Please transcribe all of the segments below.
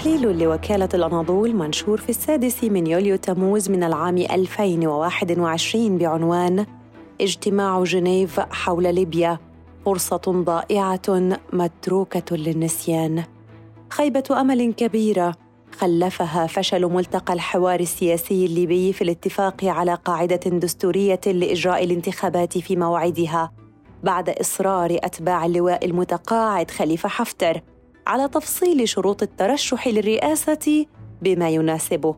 تحليل لوكالة الأناضول منشور في السادس من يوليو تموز من العام 2021 بعنوان اجتماع جنيف حول ليبيا. فرصة ضائعة متروكة للنسيان. خيبة أمل كبيرة خلفها فشل ملتقى الحوار السياسي الليبي في الاتفاق على قاعدة دستورية لإجراء الانتخابات في موعدها بعد إصرار أتباع اللواء المتقاعد خليفة حفتر على تفصيل شروط الترشح للرئاسة بما يناسبه.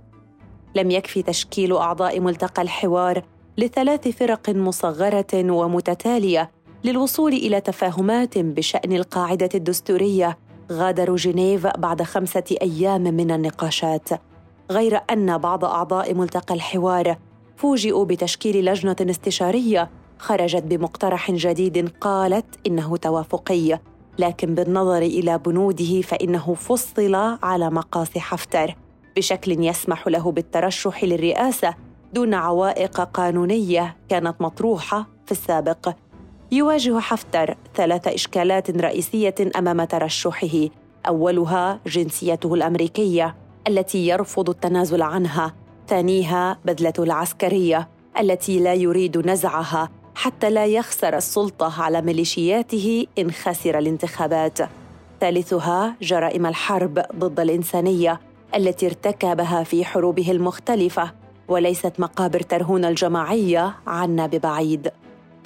لم يكفي تشكيل أعضاء ملتقى الحوار لثلاث فرق مصغرة ومتتالية للوصول إلى تفاهمات بشأن القاعدة الدستورية غادروا جنيف بعد خمسة أيام من النقاشات. غير أن بعض أعضاء ملتقى الحوار فوجئوا بتشكيل لجنة استشارية خرجت بمقترح جديد قالت إنه توافقي. لكن بالنظر إلى بنوده فإنه فصل على مقاس حفتر. بشكل يسمح له بالترشح للرئاسة دون عوائق قانونية كانت مطروحة في السابق. يواجه حفتر ثلاث إشكالات رئيسية أمام ترشحه. أولها جنسيته الأمريكية التي يرفض التنازل عنها. ثانيها بذلته العسكرية التي لا يريد نزعها. حتى لا يخسر السلطة على ميليشياته إن خسر الانتخابات. ثالثها جرائم الحرب ضد الإنسانية التي ارتكبها في حروبه المختلفة وليست مقابر ترهون الجماعية عنا ببعيد.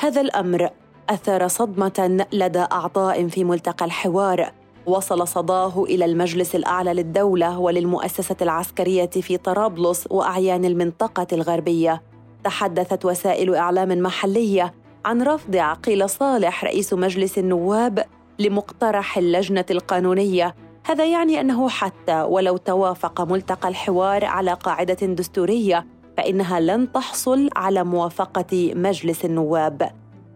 هذا الأمر أثار صدمة لدى أعضاء في ملتقى الحوار. وصل صداه إلى المجلس الأعلى للدولة وللمؤسسة العسكرية في طرابلس وأعيان المنطقة الغربية. تحدثت وسائل إعلام محلية عن رفض عقيل صالح رئيس مجلس النواب لمقترح اللجنة القانونية. هذا يعني أنه حتى ولو توافق ملتقى الحوار على قاعدة دستورية فإنها لن تحصل على موافقة مجلس النواب.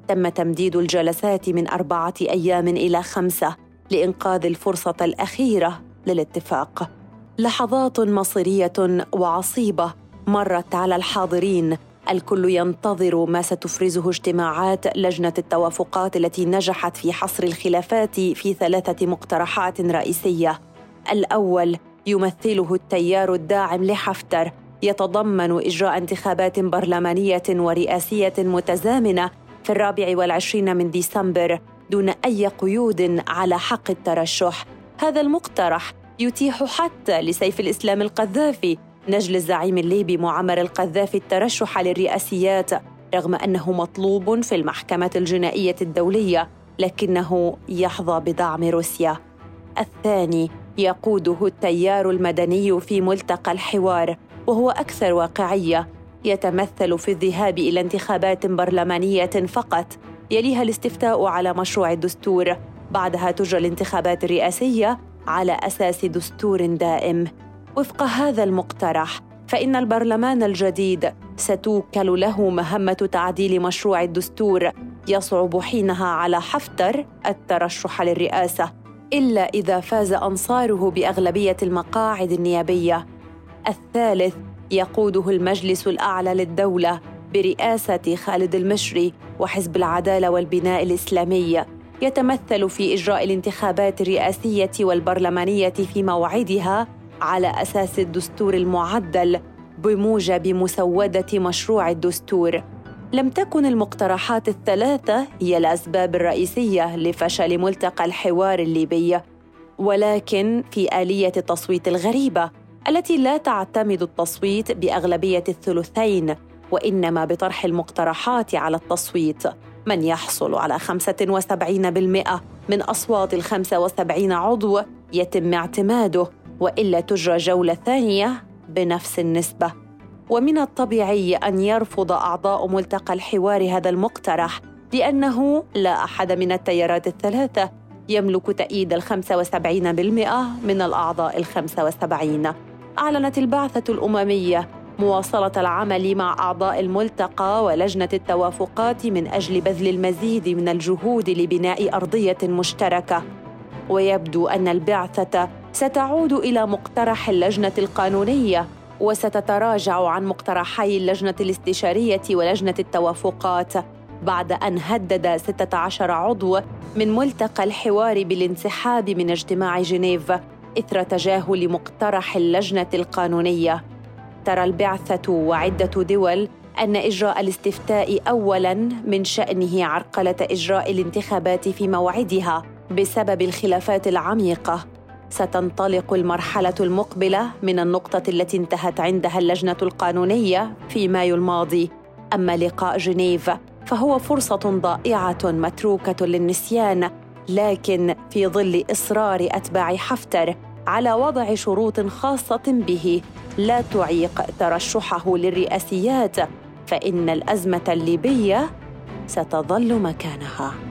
تم تمديد الجلسات من أربعة أيام إلى خمسة لإنقاذ الفرصة الأخيرة للاتفاق. لحظات مصيرية وعصيبة مرت على الحاضرين. الكل ينتظر ما ستفرزه اجتماعات لجنة التوافقات التي نجحت في حصر الخلافات في ثلاثة مقترحات رئيسية. الأول يمثله التيار الداعم لحفتر يتضمن إجراء انتخابات برلمانية ورئاسية متزامنة في الرابع والعشرين من ديسمبر دون أي قيود على حق الترشح. هذا المقترح يتيح حتى لسيف الإسلام القذافي نجل الزعيم الليبي معمر القذافي الترشح للرئاسيات رغم أنه مطلوب في المحكمة الجنائية الدولية لكنه يحظى بدعم روسيا. الثاني يقوده التيار المدني في ملتقى الحوار وهو أكثر واقعية يتمثل في الذهاب إلى انتخابات برلمانية فقط يليها الاستفتاء على مشروع الدستور بعدها تجرى الانتخابات الرئاسية على أساس دستور دائم. وفق هذا المقترح فإن البرلمان الجديد ستوكل له مهمة تعديل مشروع الدستور يصعب حينها على حفتر الترشح للرئاسة إلا إذا فاز أنصاره بأغلبية المقاعد النيابية. الثالث يقوده المجلس الأعلى للدولة برئاسة خالد المشري وحزب العدالة والبناء الإسلامي يتمثل في إجراء الانتخابات الرئاسية والبرلمانية في موعدها على أساس الدستور المعدل بموجب مسودة مشروع الدستور. لم تكن المقترحات الثلاثة هي الأسباب الرئيسية لفشل ملتقى الحوار الليبي. ولكن في آلية التصويت الغريبة التي لا تعتمد التصويت بأغلبية الثلثين وإنما بطرح المقترحات على التصويت. من يحصل على 75% من أصوات ال 75 عضو يتم اعتماده. وإلا تجرى جولة ثانية بنفس النسبة. ومن الطبيعي أن يرفض أعضاء ملتقى الحوار هذا المقترح لأنه لا أحد من التيارات الثلاثة يملك تأييد وسبعين بالمئة من الأعضاء الخمسة وسبعين. أعلنت البعثة الأممية مواصلة العمل مع أعضاء الملتقى ولجنة التوافقات من أجل بذل المزيد من الجهود لبناء أرضية مشتركة. ويبدو أن البعثة ستعود إلى مقترح اللجنة القانونية وستتراجع عن مقترحي اللجنة الاستشارية ولجنة التوافقات بعد أن هدد 16 عضو من ملتقى الحوار بالانسحاب من اجتماع جنيف إثر تجاهل مقترح اللجنة القانونية. ترى البعثة وعدة دول أن إجراء الاستفتاء اولا من شأنه عرقلة إجراء الانتخابات في موعدها بسبب الخلافات العميقة. ستنطلق المرحلة المقبلة من النقطة التي انتهت عندها اللجنة القانونية في مايو الماضي. أما لقاء جنيف فهو فرصة ضائعة متروكة للنسيان لكن في ظل إصرار أتباع حفتر على وضع شروط خاصة به لا تعيق ترشحه للرئاسيات فإن الأزمة الليبية ستظل مكانها.